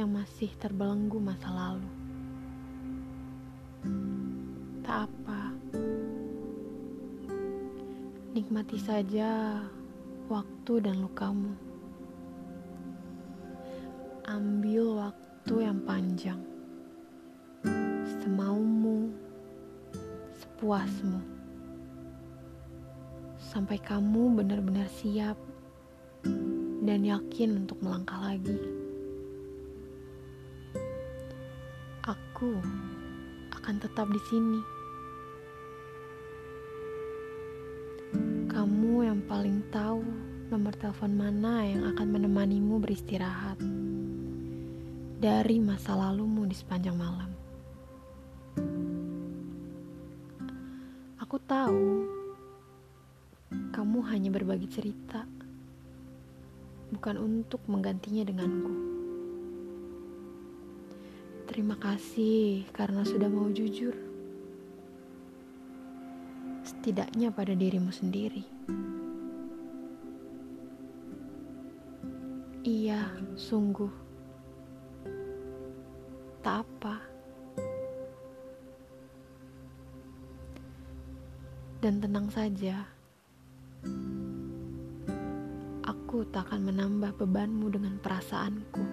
yang masih terbelenggu masa lalu. Tak apa, nikmati saja waktu dan lukamu. Ambil waktu yang panjang, semaumu, sepuasmu, sampai kamu benar-benar siap dan yakin untuk melangkah lagi. Aku akan tetap di sini. Kamu yang paling tahu nomor telepon mana yang akan menemanimu beristirahat dari masa lalumu di sepanjang malam. Aku tahu kamu hanya berbagi cerita, bukan untuk menggantinya denganku. Terima kasih karena sudah mau jujur, setidaknya pada dirimu sendiri. Iya, sungguh tak apa. Dan tenang saja, aku tak akan menambah bebanmu dengan perasaanku.